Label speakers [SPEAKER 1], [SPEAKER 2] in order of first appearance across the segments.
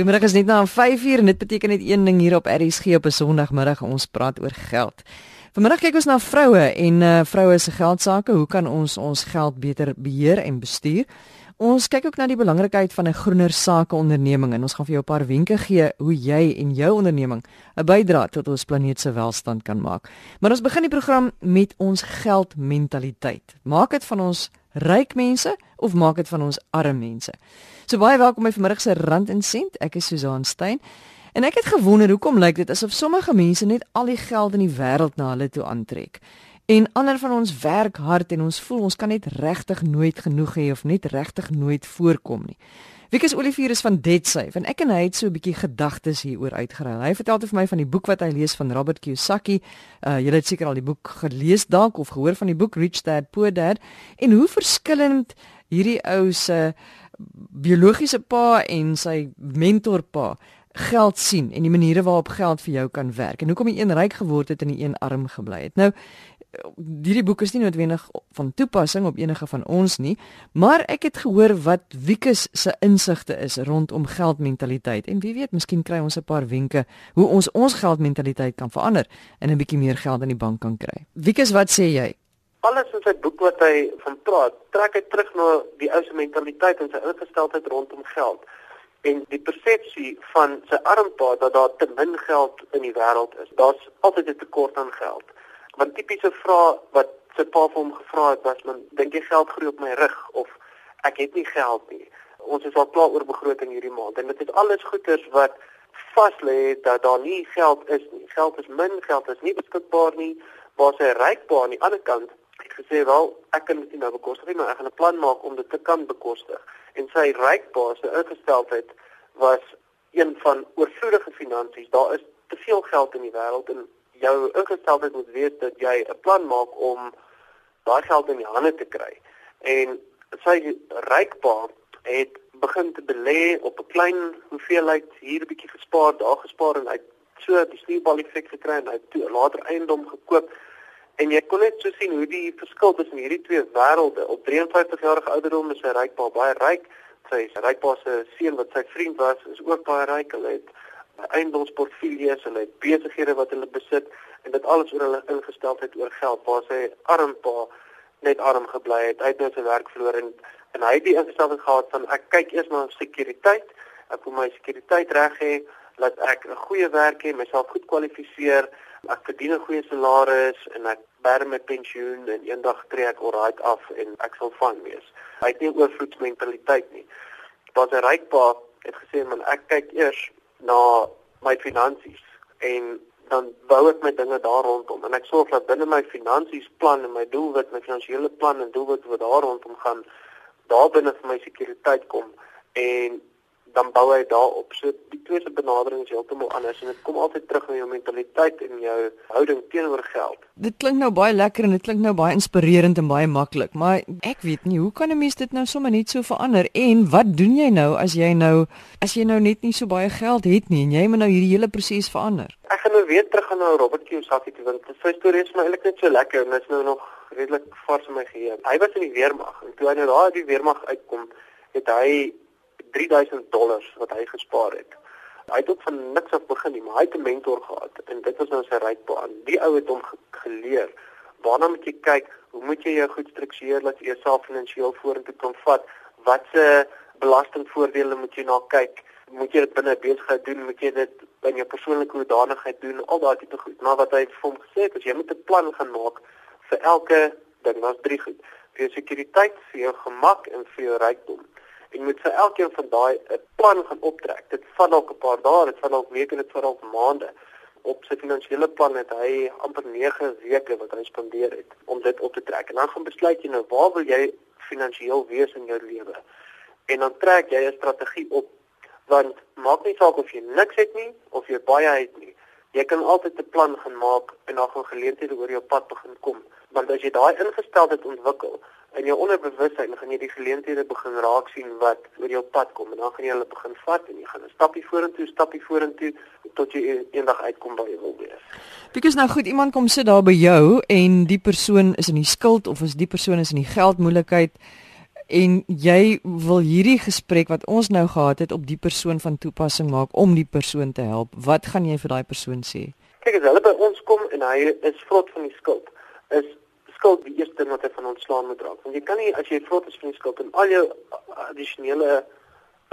[SPEAKER 1] Goeiemôre, is net na 5uur en dit beteken net een ding hier op RSG op 'n Sondagmiddag ons praat oor geld. Vanmiddag kyk ons na vroue en uh, vroue se geldsaake. Hoe kan ons ons geld beter beheer en bestuur? Ons kyk ook na die belangrikheid van 'n groener sakeonderneming en ons gaan vir jou 'n paar wenke gee hoe jy en jou onderneming 'n bydrae tot ons planeet se welstand kan maak. Maar ons begin die program met ons geldmentaliteit. Maak dit van ons ryk mense of maak dit van ons arm mense? So baie welkom by vanmiddag se Rand en Sent. Ek is Susan Stein. En ek het gewonder hoekom lyk dit asof sommige mense net al die geld in die wêreld na hulle toe aantrek. En ander van ons werk hard en ons voel ons kan net regtig nooit genoeg hê of net regtig nooit voorkom nie. Wikus Olivier is van Deadsafe en ek en hy het so 'n bietjie gedagtes hieroor uitgeruil. Hy vertel vir my van die boek wat hy lees van Robert Kiyosaki. Uh jy het seker al die boek gelees dalk of gehoor van die boek Rich Dad Poor Dad en hoe verskillend hierdie ou se biologiese pa en sy mentorpa geld sien en die maniere waarop geld vir jou kan werk en hoekom die een ryk geword het en die een arm gebly het. Nou hierdie boek is nie noodwendig van toepassing op enige van ons nie, maar ek het gehoor wat Wikus se insigte is rondom geldmentaliteit en wie weet, miskien kry ons 'n paar wenke hoe ons ons geldmentaliteit kan verander en 'n bietjie meer geld in die bank kan kry. Wikus, wat sê jy?
[SPEAKER 2] Alles in sy boek wat hy van praat, trek hy terug na die ou se mentaliteit en sy ingesteldheid rondom geld en die persepsie van sy armpa dat daar te min geld in die wêreld is. Daar's altyd 'n tekort aan geld. Want tipiese vrae wat sy pa vir hom gevra het was, "Man, dink jy geld groei op my rug of ek het nie geld nie." Ons is al klaar oor begroting hierdie maand en dit is alles goeders wat vas lê dat daar nie geld is nie. Geld is min, geld is nie beskikbaar nie. Waar sy ryk pa aan die ander kant het gesê wel ek kan dit nou bekostig maar ek gaan 'n plan maak om dit te kan bekostig. En sy rykpa se ingesteldheid was een van oorvloedige finansies. Daar is te veel geld in die wêreld en jou ingesteldheid moet wees dat jy 'n plan maak om daai geld in die hande te kry. En sy rykpa het begin te belê op 'n klein hoeveelheid hier 'n bietjie gespaar daar gespaar en hy so die stuurbal effek gekry en hy het later eiendom gekoop En jy kon net so sien hoe die verskil tussen hierdie twee wêrelde. Op 53 jarige ouderdom is hy ryk, baie ryk. Sy is rykpa se seun wat sy vriend was, is ook baie ryk. Hulle het eiendomsportefeuilles, hulle het besighede wat hulle besit en dit alles oor hulle ingesteldheid oor geld. Waar sy arm pa net arm gebly het, uit net sy werk verloor en en hy het die ingesteldheid gehad van ek kyk eers na sekuriteit. Ek wil my sekuriteit reg hê, laat ek 'n goeie werk hê, myself goed kwalifiseer ek verdien 'n goeie salaris en ek bær my pensioen en eendag tree ek alright af en ek sal van wees. Hy het nie oorvloedsmentaliteit nie. Wat 'n ryk pa het gesê man ek kyk eers na my finansies en dan bou ek my dinge daar rondom en ek sorg dat binne my finansies plan en my doelwit, my finansiële plan en doelwit wat daar rondom gaan, daar binne vir my sekuriteit kom en dan bou hy daarop. So die twee se benadering is heeltemal anders en dit kom altyd terug na jou mentaliteit en jou houding teenoor geld.
[SPEAKER 1] Dit klink nou baie lekker en dit klink nou baie inspirerend en baie maklik, maar ek weet nie hoe kan 'n mens dit nou sommer net so verander en wat doen jy nou as jy nou as jy nou net nie so baie geld het nie en jy moet nou hierdie hele proses verander?
[SPEAKER 2] Ek gaan nou weer terug gaan na Robert Kiyosaki toe want sy storie is my eintlik net so lekker en dit is nou nog redelik vars in my geheue. Hy was in die weermag en toe hy nou daar uit die weermag uitkom, het hy 3000 dollars wat hy gespaar het. Hy het ook van niks af begin nie, maar hy het 'n mentor gehad en dit was nou sy rykbaan. Die ou het hom geleer waarna moet jy kyk, hoe moet jy jou goed struktureer dat jy jouself finansiëel vorentoe kan vat? Watse belastingvoordele moet jy na kyk? Moet jy dit binne besigheid doen? Moet jy dit in jou persoonlike hoedanigheid doen? Al daai tipe goed. Maar wat hy vir hom gesê het, is jy moet 'n plan gaan maak vir elke ding. Daar's drie goed: vir jou sekuriteit, vir jou gemak en vir jou rykdom en moet vir elkeen van daai 'n plan gaan optrek. Dit vat dalk 'n paar dae, dit vat dalk weke, dit vat dalk maande. Op sy finansiële plan het hy amper 9 weke wat hy spandeer het om dit op te trek. En dan gaan besluit jy nou waar wil jy finansiëel wees in jou lewe? En dan trek jy 'n strategie op want maak nie saak of jy niks het nie of jy baie het nie. Jy kan altyd 'n plan gaan maak en dan gaan geleenthede oor jou pad begin kom. Want as jy daai ingesteldheid ontwikkel, in jou onderbewussyn gaan jy die geleenthede begin raak sien wat oor jou pad kom en dan gaan jy hulle begin vat en jy gaan 'n stappie vorentoe, stappie vorentoe tot jy eendag uitkom by jy wil wees.
[SPEAKER 1] Because nou goed, iemand kom sit daar by jou en die persoon is in die skuld of is die persoon is in die geldmoeilikheid en jy wil hierdie gesprek wat ons nou gehad het op die persoon van toepassing maak om die persoon te help. Wat gaan jy vir daai persoon sê?
[SPEAKER 2] Kyk as hulle by ons kom en hy is vrot van die skuld, is skuld die eerste ding wat hy van ontslaan moet raak. Want jy kan nie as jy vrot is van die skuld en al jou addisionele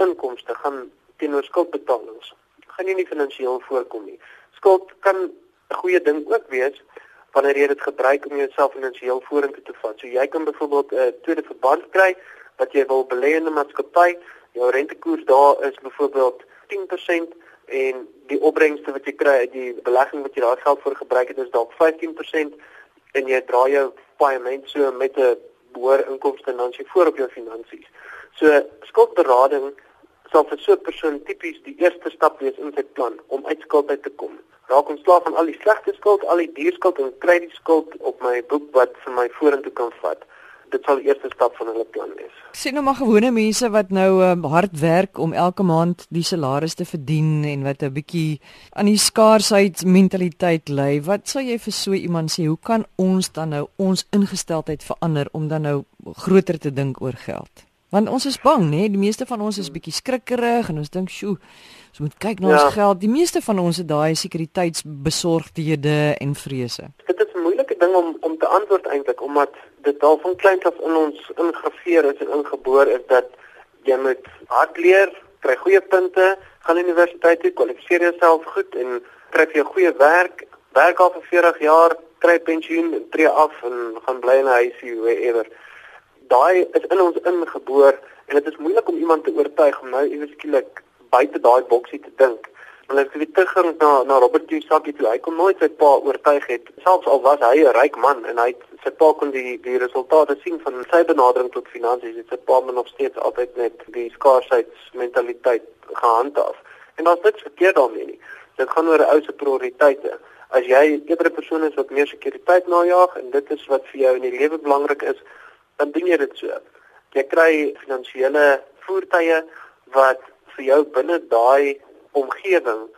[SPEAKER 2] inkomste gaan teenoor skuldbetalings gaan jy nie finansiëel voorkom nie. Skuld kan 'n goeie ding ook wees wanneer jy dit gebruik om jouself finansiëel vorentoe te vat. So jy kan byvoorbeeld 'n uh, tweede verband kry wat jy wil belê in 'n maatskappy. Jou rentekoers daar is byvoorbeeld 10% en die opbrengste wat jy kry uit die belegging wat jy daai geld vir gebruik het is dalk 15% en jy dra jou paaiement so met 'n behoor inkomste en dan jy voor op jou finansies. So skuldberading sal vir so 'n persoon tipies die eerste stap wees in sy plan om uit skuld uit te kom. Raak ontslaaf van al die slegte skuld, al die duur skuld en kry die skuld op my boek wat vir my vorentoe kan vat. Dit sal die eerste stap van hulle plan wees.
[SPEAKER 1] Sien nou maar gewone mense wat nou um, hard werk om elke maand die salaris te verdien en wat 'n bietjie aan die skaarsheid mentaliteit lê. Wat sal jy vir so iemand sê? Hoe kan ons dan nou ons ingesteldheid verander om dan nou groter te dink oor geld? Want ons is bang, né? Die meeste van ons is bietjie skrikkerig en ons dink, "Sjoe, ons moet kyk na ja. ons geld." Die meeste van ons het daai sekuriteitsbesorgdhede en vrese.
[SPEAKER 2] Dit is 'n moeilike ding om om te antwoord eintlik omdat dit al van kleins af in ons ingegraveer is en ingebore is dat jy moet hard leer, kry goeie punte, gaan universiteit toe, kwalifiseer jouself goed en kry jy 'n goeie werk, werk al vir 40 jaar, kry pensioen, tree af en gaan bly in 'n huisie, wherever daai is in ons ingeboor en dit is moeilik om iemand te oortuig om nou iewers skielik buite daai boksie te dink. Want as jy teruggaan na na Robert Kiyosaki toe, hy kon nooit sy pa oortuig het, selfs al was hy 'n ryk man en hy sy pa kon die die resultate sien van sy benadering tot finansies, het sy pa nog steeds altyd net die skaarsheidmentaliteit gehandhaaf. En daar's niks verkeerd daarmee nie. Dit gaan oor 'n ou se prioriteite. As jy 'n persoon is wat meer sekuriteit najag en dit is wat vir jou in die lewe belangrik is, dan doen jy dit so. Jy kry finansiële voertuie wat vir jou binne daai omgewing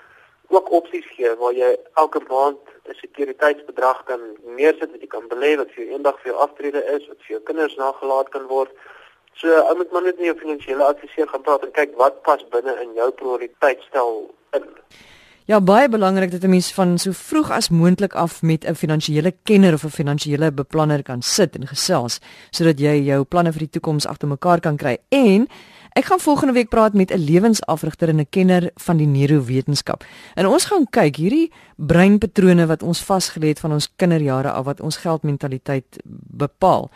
[SPEAKER 2] ook opsies gee waar jy elke maand 'n sekuriteitsbedrag kan neersit wat jy kan belê wat vir jou eendag vir jou aftrede is, wat vir jou kinders nagelaat kan word. So, ou moet maar net met jou finansiële adviseur gaan praat en kyk wat pas binne in jou prioriteitsstel in.
[SPEAKER 1] Ja, baie belangrik dat 'n mens van so vroeg as moontlik af met 'n finansiële kenner of 'n finansiële beplanner kan sit en gesels sodat jy jou planne vir die toekoms agter mekaar kan kry. En ek gaan volgende week praat met 'n lewensafrigter en 'n kenner van die neurowetenskap. En ons gaan kyk hierdie breinpatrone wat ons vasgelê het van ons kinderjare af wat ons geldmentaliteit bepaal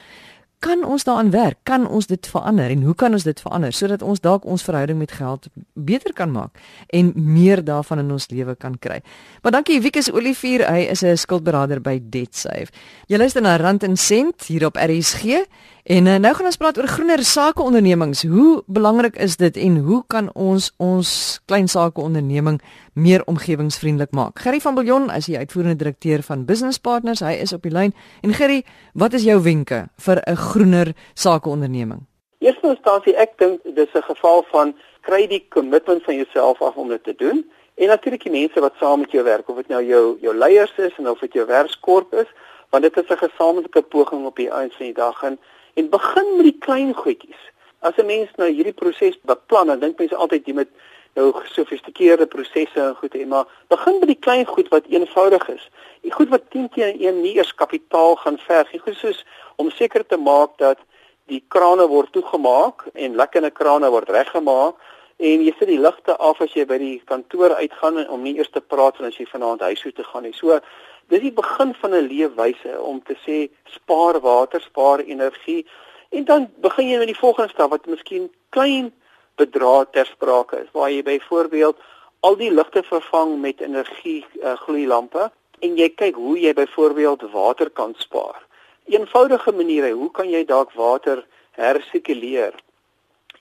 [SPEAKER 1] kan ons daaraan werk? Kan ons dit verander en hoe kan ons dit verander sodat ons dalk ons verhouding met geld beter kan maak en meer daarvan in ons lewe kan kry? Maar dankie Wikus Olivier, hy is 'n skuldberader by DebtSafe. Jy luister na Rand en Sent hier op RSG. En uh, nou gaan ons praat oor groener sakeondernemings. Hoe belangrik is dit en hoe kan ons ons klein sakeonderneming meer omgewingsvriendelik maak? Gerry van Biljon is die uitvoerende direkteur van Business Partners. Hy is op die lyn. En Gerry, wat is jou wenke vir 'n groener sakeonderneming?
[SPEAKER 3] Eerste instansie, ek dink dis 'n geval van kry die kommitment van jouself af om dit te doen. En natuurlik die mense wat saam met jou werk, of dit nou jou jou leiers is en of dit jou werkskorp is, want dit is 'n gesamentlike poging op die einde van die dag en en begin met die klein goedjies. As 'n mens nou hierdie proses beplan, dan dink mense altyd jy moet nou gesofistikeerde prosesse en goed hê, maar begin met die klein goed wat eenvoudig is. Die goed wat 10 teen 1 nie eers kapitaal gaan verg nie, goed soos om seker te maak dat die krane word toegemaak en lekkende krane word reggemaak en jy sit die ligte af as jy by die kantoor uitgaan om nie eers te praat van as jy vanaand huis toe te gaan nie. So dis die begin van 'n leefwyse om te sê spaar water, spaar energie en dan begin jy met die volgende stap wat miskien klein bedrae ter sprake is waar jy byvoorbeeld al die ligte vervang met energie uh, gloeilampe en jy kyk hoe jy byvoorbeeld water kan spaar. Eenvoudige maniere, hoe kan jy dalk water hersirkuleer?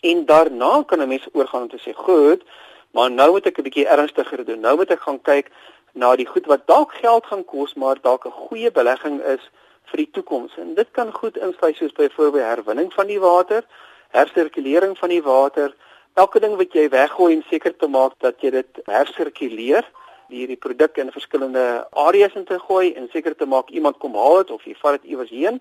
[SPEAKER 3] En daarna kan 'n mens oorgaan om te sê, "Goed, maar nou moet ek 'n bietjie ernstiger doen. Nou moet ek gaan kyk na die goed wat dalk geld gaan kos maar dalk 'n goeie belegging is vir die toekoms. En dit kan goed insluit soos byvoorbeeld herwinning van die water, hersirkulering van die water, elke ding wat jy weggooi en seker te maak dat jy dit hersirkuleer, hierdie produk in verskillende areas in te gooi en seker te maak iemand kom haal dit of jy vat dit iewers heen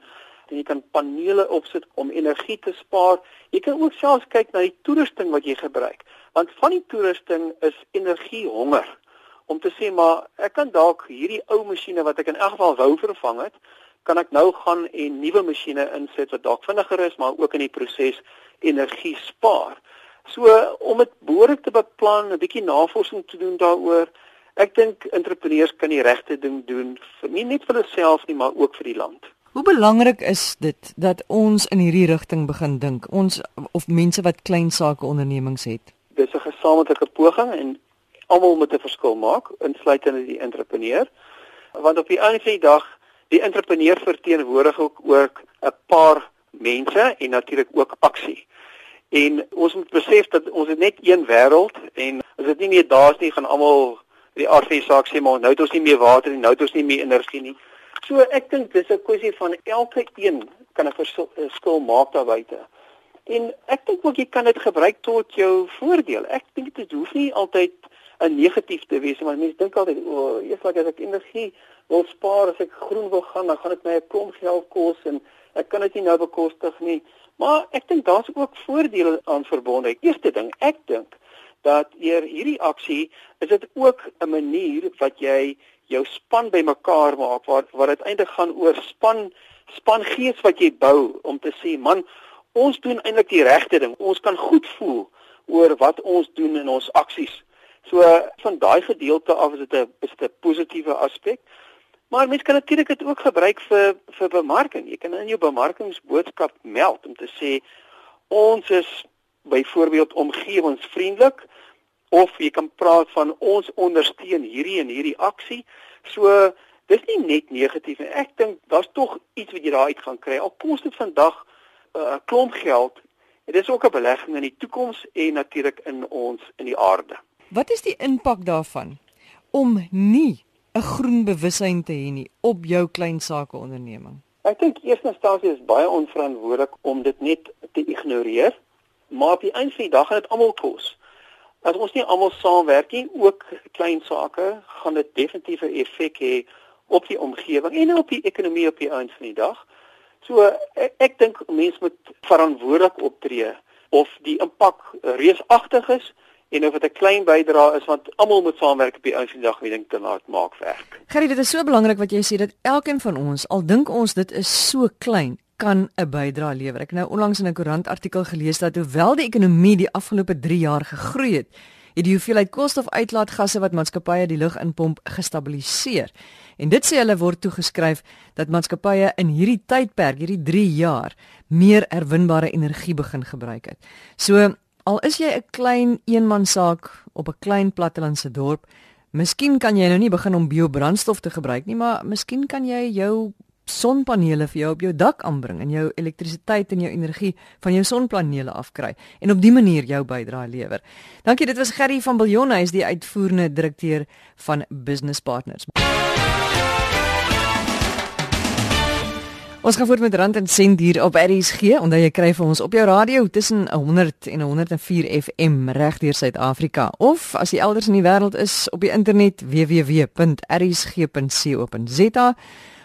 [SPEAKER 3] en jy kan panele opsit om energie te spaar. Jy kan ook selfs kyk na die toerusting wat jy gebruik, want van die toerusting is energiehonger om te sê maar ek kan dalk hierdie ou masjiene wat ek in elk geval wou vervang het, kan ek nou gaan en nuwe masjiene insit wat dalk vinniger is, maar ook in die proses energie spaar. So om dit behoorlik te beplan, 'n bietjie navorsing te doen daaroor. Ek dink entrepreneurs kan die regte ding doen, vir, nie net vir hulself nie, maar ook vir die land.
[SPEAKER 1] Hoe belangrik is dit dat ons in hierdie rigting begin dink, ons of mense wat klein sake ondernemings het?
[SPEAKER 3] Dis 'n gesamentlike poging en almal moet 'n verskil maak, insluitende die entrepreneur. Want op die einde van die dag Die entrepreneur verteenwoordig ook ook 'n paar mense en natuurlik ook aksie. En ons moet besef dat ons het net een wêreld en as dit nie meer daar's nie gaan almal die RV saak sê maar nou het ons nie meer water nie, nou het ons nie meer energie nie. So ek dink dis 'n kwessie van elke een kan 'n verskil maak daar buite. En ek dink ook jy kan dit gebruik tot jou voordeel. Ek dink dit hoef nie altyd 'n negatief te wees want mense dink altyd o, oh, eers as ek energie wil spaar as ek groen wil gaan, dan gaan dit my 'n klomp geld kos en ek kan dit nie nou bekostig nie. Maar ek dink daar's ook voordele aan verbonde. Eerste ding, ek dink dat eer hierdie aksie is dit ook 'n manier wat jy jou span bymekaar maak waar wat uiteindelik gaan oor span spangees wat jy bou om te sê man ons doen eintlik die regte ding ons kan goed voel oor wat ons doen in ons aksies So van daai gedeelte af is dit 'n is dit 'n positiewe aspek. Maar mens kan natuurlik dit ook gebruik vir vir bemarking. Jy kan in jou bemarkingsboodskap meld om te sê ons is byvoorbeeld omgewingsvriendelik of jy kan praat van ons ondersteun hierdie en hierdie aksie. So dis nie net negatief en ek dink daar's tog iets wat jy daar uit gaan kry. Al kos dit vandag uh, 'n uh, klomp geld. Dit is ook 'n belegging in die toekoms en natuurlik in ons in die aarde.
[SPEAKER 1] Wat is die impak daarvan om nie 'n groen bewussyn te hê nie op jou klein sake onderneming?
[SPEAKER 3] Ek dink eerstens is baie onverantwoordelik om dit net te ignoreer, maar op die einde van die dag gaan dit almal kos. As ons nie almal saamwerk nie, ook klein sake, gaan dit definitief 'n effek hê op die omgewing en op die ekonomie op die einde van die dag. So ek, ek dink mense moet verantwoordelik optree of die impak reusagtig is en of dit 'n klein bydrae is want almal moet saamwerk op die ou se dag om die ding te laat maak werk.
[SPEAKER 1] Gerrie, dit is so belangrik wat jy sê dat elkeen van ons, al dink ons dit is so klein, kan 'n bydrae lewer. Ek nou onlangs in 'n koerant artikel gelees dat hoewel die ekonomie die afgelope 3 jaar gegroei het, het die hoeveelheid koolstofuitlaatgasse wat maatskappye die lug inpomp gestabiliseer. En dit sê hulle word toegeskryf dat maatskappye in hierdie tydperk, hierdie 3 jaar, meer herwinbare energie begin gebruik het. So Al is jy 'n klein eenmansaak op 'n klein plattelandse dorp, miskien kan jy nou nie begin om biobrandstof te gebruik nie, maar miskien kan jy jou sonpanele vir jou op jou dak aanbring en jou elektrisiteit en jou energie van jou sonpanele afkry en op dië manier jou bydrae lewer. Dankie, dit was Gerry van Billjon, hy is die uitvoerende direkteur van Business Partners. Ons gaan voort met rand en sent hier op RSG, onder jy kry vir ons op jou radio tussen 100 en 104 FM reg deur Suid-Afrika. Of as jy elders in die wêreld is op die internet www.rsg.co.za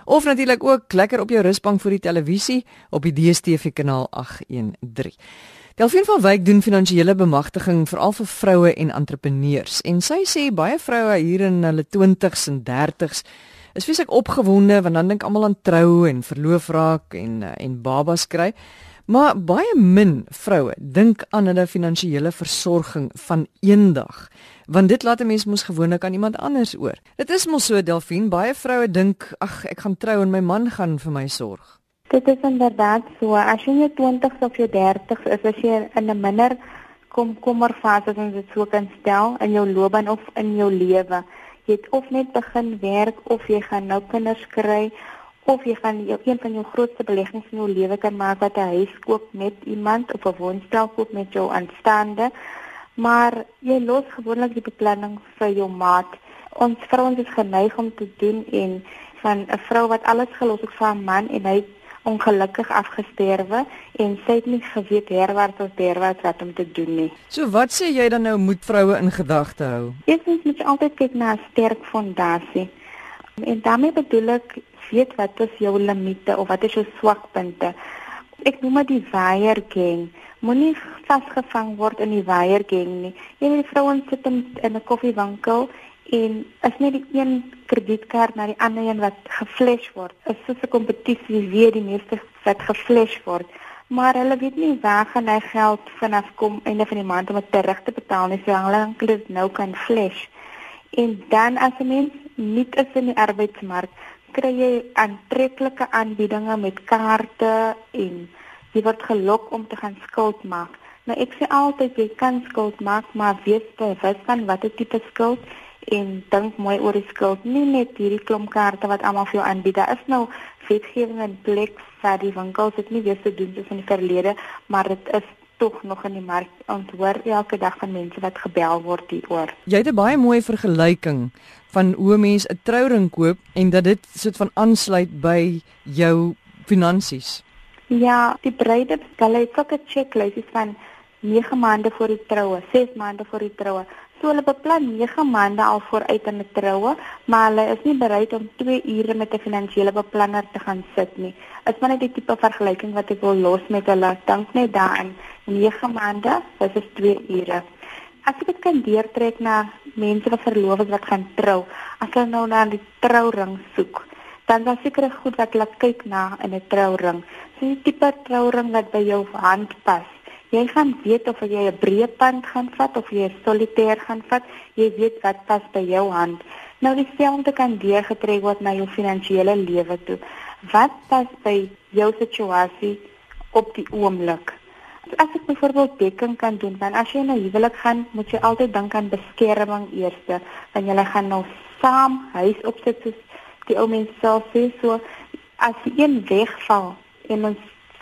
[SPEAKER 1] of natuurlik ook lekker op jou rusbank voor die televisie op die DStv kanaal 813. Delphine van Wyk doen finansiële bemagtiging veral vir vroue en entrepreneurs. En sy sê baie vroue hier in hulle 20s en 30s is feeslik opgewonde want dan dink almal aan trou en verloof raak en eh, en babas kry. Maar baie min vroue dink aan hulle finansiële versorging van eendag, want dit laat 'n mens mos gewoonlik aan iemand anders oor. Dit is mos so Delphine, baie vroue dink, ag, ek gaan trou en my man gaan vir my sorg.
[SPEAKER 4] Dit is inderdaad so. As jy in jou 20s of jou 30s is, as jy in 'n minder kom kommerfase as ons dit so kan stel in jou loopbaan of in jou lewe, jy het of net begin werk of jy gaan nou kinders kry of jy gaan jou, een van jou grootste beleggings in jou lewe kan maak wat 'n huis koop met iemand of 'n woonstel koop met jou aanstaande. Maar jy los gewoonlik die beplanning vir jou maat. Ons vrouens is geneig om te doen en van 'n vrou wat alles gelos het vir 'n man en hy ongelukkig afgesterwe en sy het nie geweet herwaarts of derwaarts wat om te doen nie.
[SPEAKER 1] So wat sê jy dan nou moet vroue in gedagte hou?
[SPEAKER 4] Eerstens moet jy altyd kyk na 'n sterk fondasie. En daarmee bedoel ek weet wat is jou limite of wat is jou swakpunte. Ek noem dit die wire gang. Moenie vasgevang word in die wire gang nie. Jy weet vrouens sit in, in 'n koffiewinkel en is net die een kredietkaart na die ander een wat geflash word. Is soos 'n kompetisie wie die meeste wat geflash word. Maar hulle weet nie waar gaan hy geld vanaf kom einde van die maand om dit terug te betaal nie. So hulle enkele nou kan flash. En dan as 'n mens nie is in die arbeidsmark, kry jy aantreklike aanbiedinge met kaarte en jy word gelok om te gaan skuld maak. Nou ek sê altyd jy kan skuld maak, maar wees bewus van watter tipe skuld en dink mooi oor die skuld. Nie net hierdie klomp kaarte wat almal vir jou aanbied. Daar is nou wetgewing en plek vir die winkels dit nie weer te doen soos in die verlede, maar dit is tog nog in die mark onthoor elke dag van mense wat gebel word hieroor.
[SPEAKER 1] Jy het 'n baie mooi vergelyking van hoe mense 'n trouring koop en dat dit soort van aansluit by jou finansies.
[SPEAKER 4] Ja, die bruide, hulle het ook 'n checklys van 9 maande voor die troue, 6 maande voor die troue. So hulle beplan 9 maande al vooruit aan 'n troue, maar hulle is nie bereid om 2 ure met 'n finansiële beplanner te gaan sit nie. Is maar net die tipe vergelyking wat ek wil los met hulle. Dink net daaraan, 9 maande versus 2 ure. As ek dit kan deurtrek na mense wat verloof is wat gaan trou, as hulle nou na die trouring soek, dan was seker goed wat hulle kyk na in 'n trouring. So 'n tipe trouring wat by jou hand pas. Jy gaan weet of jy 'n breë pand gaan vat of jy 'n solitair gaan vat. Jy weet wat pas by jou hand. Nou dieselfde kan deurgetrek word na jou finansiële lewe toe. Wat pas by jou situasie op die oomblik? As ek byvoorbeeld dekking kan doen, dan as jy na huwelik gaan, moet jy altyd dink aan beskerming eers, want jy gaan nou saam huis opsit soos die ou mense self sê, so as een wegval en ons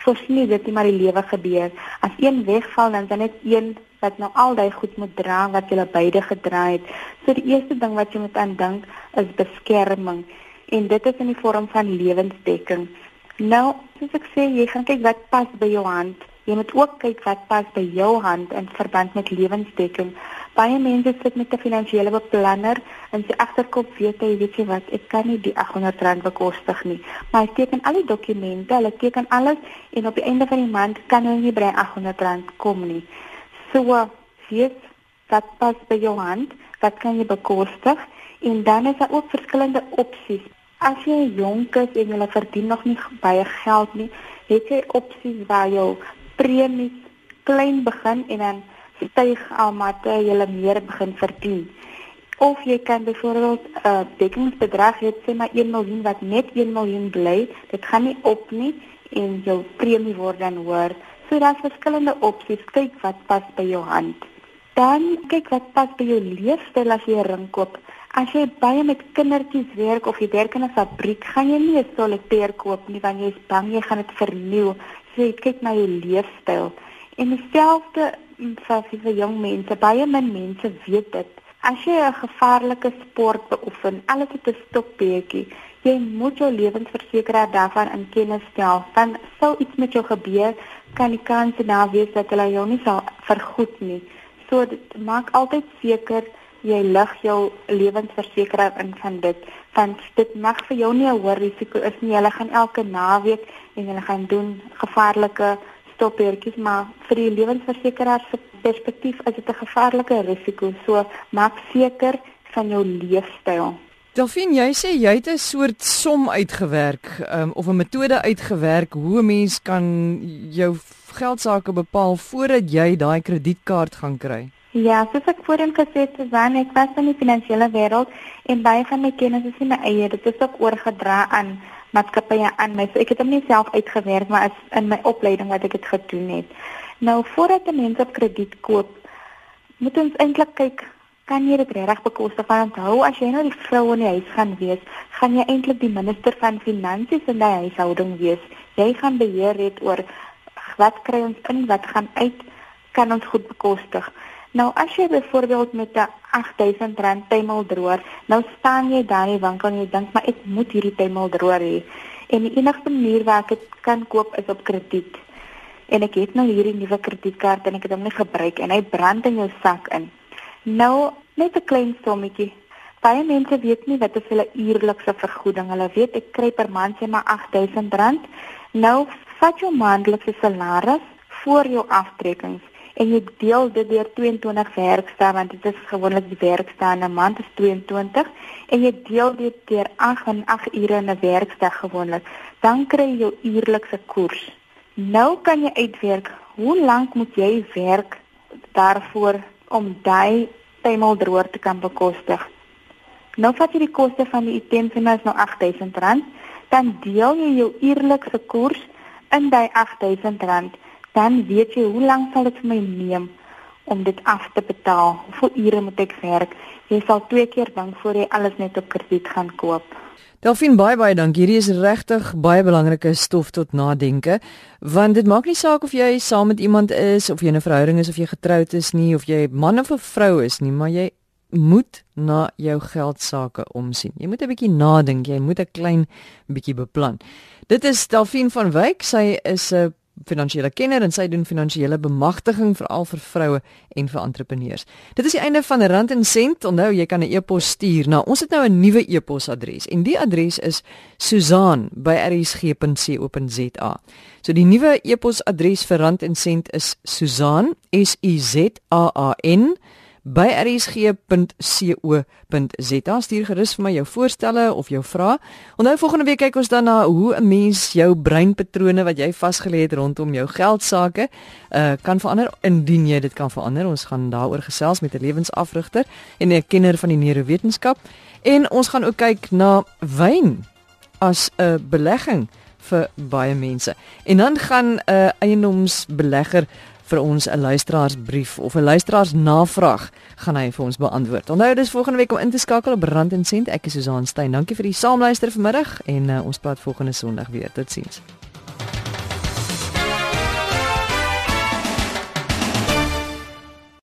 [SPEAKER 4] voorsien dit nie maar die lewe gebeur. As een wegval dan dan net een wat nou al daai goed moet dra wat jy beide gedra het. So die eerste ding wat jy moet aan dink is beskerming en dit is in die vorm van lewensdekking. Nou, soos ek sê, jy gaan kyk wat pas by jou hand. Jy moet ook kyk wat pas by jou hand in verband met lewensdekking. Baie mense sit met 'n finansiële beplanner en sy agterkop weet hy weet jy wat, ek kan nie die R800 bekostig nie. Maar hy teken al die dokumente, hulle teken alles en op die einde van die maand kan hy nie by R800 kom nie. So, weet wat pas by jou hand, wat kan jy bekostig en dan is daar ook verskillende opsies. As jy jonk is en jy verdien nog nie baie geld nie, het jy opsies waar jou premies klein begin en dan styg almate jy meer begin verdien. Of jy kan byvoorbeeld 'n uh, dekkingsbedrag hê sê maar 1 miljoen wat net 1 miljoen bly, dit gaan nie op nie en jou premie word dan hoër. So daar's verskillende opsies. Kyk wat pas by jou hand. Dan kyk wat pas by jou leefstyl as jy 'n ring koop. As jy baie met kindertjies werk of jy werk in 'n fabriek, gaan jy nie 'n solitair koop nie want jy is bang jy gaan dit verniel. Jy kyk na jou leefstyl. En dieselfde vir vir jong mense, baie min mense weet dit. As jy 'n gevaarlike sport beoefen, alles het 'n stokbeetjie. Jy moet jou lewensversekeraar daarvan in kennis stel. Dan sou iets met jou gebeur, kan die kans nou wees dat hulle jou nie sal vergoed nie. So dit maak altyd seker jy lig jou lewensversekeraar in van dit want dit mag vir jou nie 'n hoë risiko is nie. Hulle gaan elke naweek en hulle gaan doen gevaarlike stoppertjies, maar vir die lewensversekeraar se perspektief is dit 'n gevaarlike risiko. So maak seker van jou leefstyl.
[SPEAKER 1] Delfin, jy sê jy het 'n soort som uitgewerk um, of 'n metode uitgewerk hoe 'n mens kan jou geld sake bepaal voordat jy daai kredietkaart gaan kry.
[SPEAKER 4] Ja, soos ek voorheen gesê het, Susan, ek was in die finansiële wêreld en baie van my kennis is nie my eie, dit is ook oorgedra aan maatskappye aan my. So ek het hom nie self uitgewerk maar as in my opleiding wat ek dit gedoen het. Nou voordat 'n mens op krediet koop, moet ons eintlik kyk kan jy dit reg bekostig? Want onthou as jy nou die vrou in die huis gaan wees, gaan jy eintlik die minister van finansies in die huishouding wees. Jy gaan beheer het oor wat kry ons in, wat gaan uit, kan ons goed bekostig. Nou as jy byvoorbeeld met 'n R8000 tuimeldroër, nou staan jy daar in die winkel en jy dink maar ek moet hierdie tuimeldroër hê. En die enigste manier waar ek dit kan koop is op krediet. En ek het nou hierdie nuwe kredietkaart en ek het hom nie gebruik en hy brand in jou sak in. Nou net 'n klein sommetjie Baie mense weet nie wat is hulle uurlikse vergoeding. Hulle weet ek kry per maand sê maar R8000. Nou vat jou maandelikse salaris voor jou aftrekkings en jy deel dit deur 22 werkdae want dit is gewoonlik die werkdae in 'n maand is 22 en jy deel dit deur 8 en 8 ure in 'n werkdag gewoonlik. Dan kry jy jou uurlikse koers. Nou kan jy uitwerk hoe lank moet jy werk daarvoor om daai tuimeldroër te kan bekostig? Nou vat jy die koste van die dit is nou R8000 dan deel jy jou uurlikse koers in daai R8000 dan weet jy hoe lank sal dit vir my neem om dit af te betaal. Hoeveel ure moet ek werk? Jy sal twee keer dink voor jy alles net op krediet gaan koop.
[SPEAKER 1] Delfien baie baie dankie. Hierdie is regtig baie belangrike stof tot nadenke want dit maak nie saak of jy saam met iemand is of jy 'n verhouding is of jy getroud is nie of jy man of 'n vrou is nie, maar jy moet na jou geld sake omsien. Jy moet 'n bietjie nadink, jy moet 'n klein bietjie beplan. Dit is Delfien van Wyk. Sy is 'n finansiële kenner en sy doen finansiële bemagtiging veral vir vroue en vir entrepreneurs. Dit is die einde van Rand en Sent. Onthou jy kan 'n e-pos stuur. Nou, ons het nou 'n nuwe e-posadres en die adres is susaan@rsg.co.za. So die nuwe e-posadres vir Rand en Sent is susaan s u z a a n by rsg.co.za stuur gerus vir my jou voorstelle of jou vrae. Onthou volgende week kyk ons dan na hoe 'n mens jou breinpatrone wat jy vasgelê het rondom jou geld sake uh kan verander indien jy dit kan verander. Ons gaan daaroor gesels met 'n lewensafrigter en 'n kenner van die neurowetenskap en ons gaan ook kyk na wyn as 'n belegging vir baie mense. En dan gaan 'n uh, eiendomsbelegger vir ons 'n luisteraarsbrief of 'n luisteraarsnavraag gaan hy vir ons beantwoord. Onthou dis volgende week om in te skakel op Rand en Sent. Ek is Susan Stein. Dankie vir die saamluister vanmiddag en uh, ons praat volgende Sondag weer. Totsiens.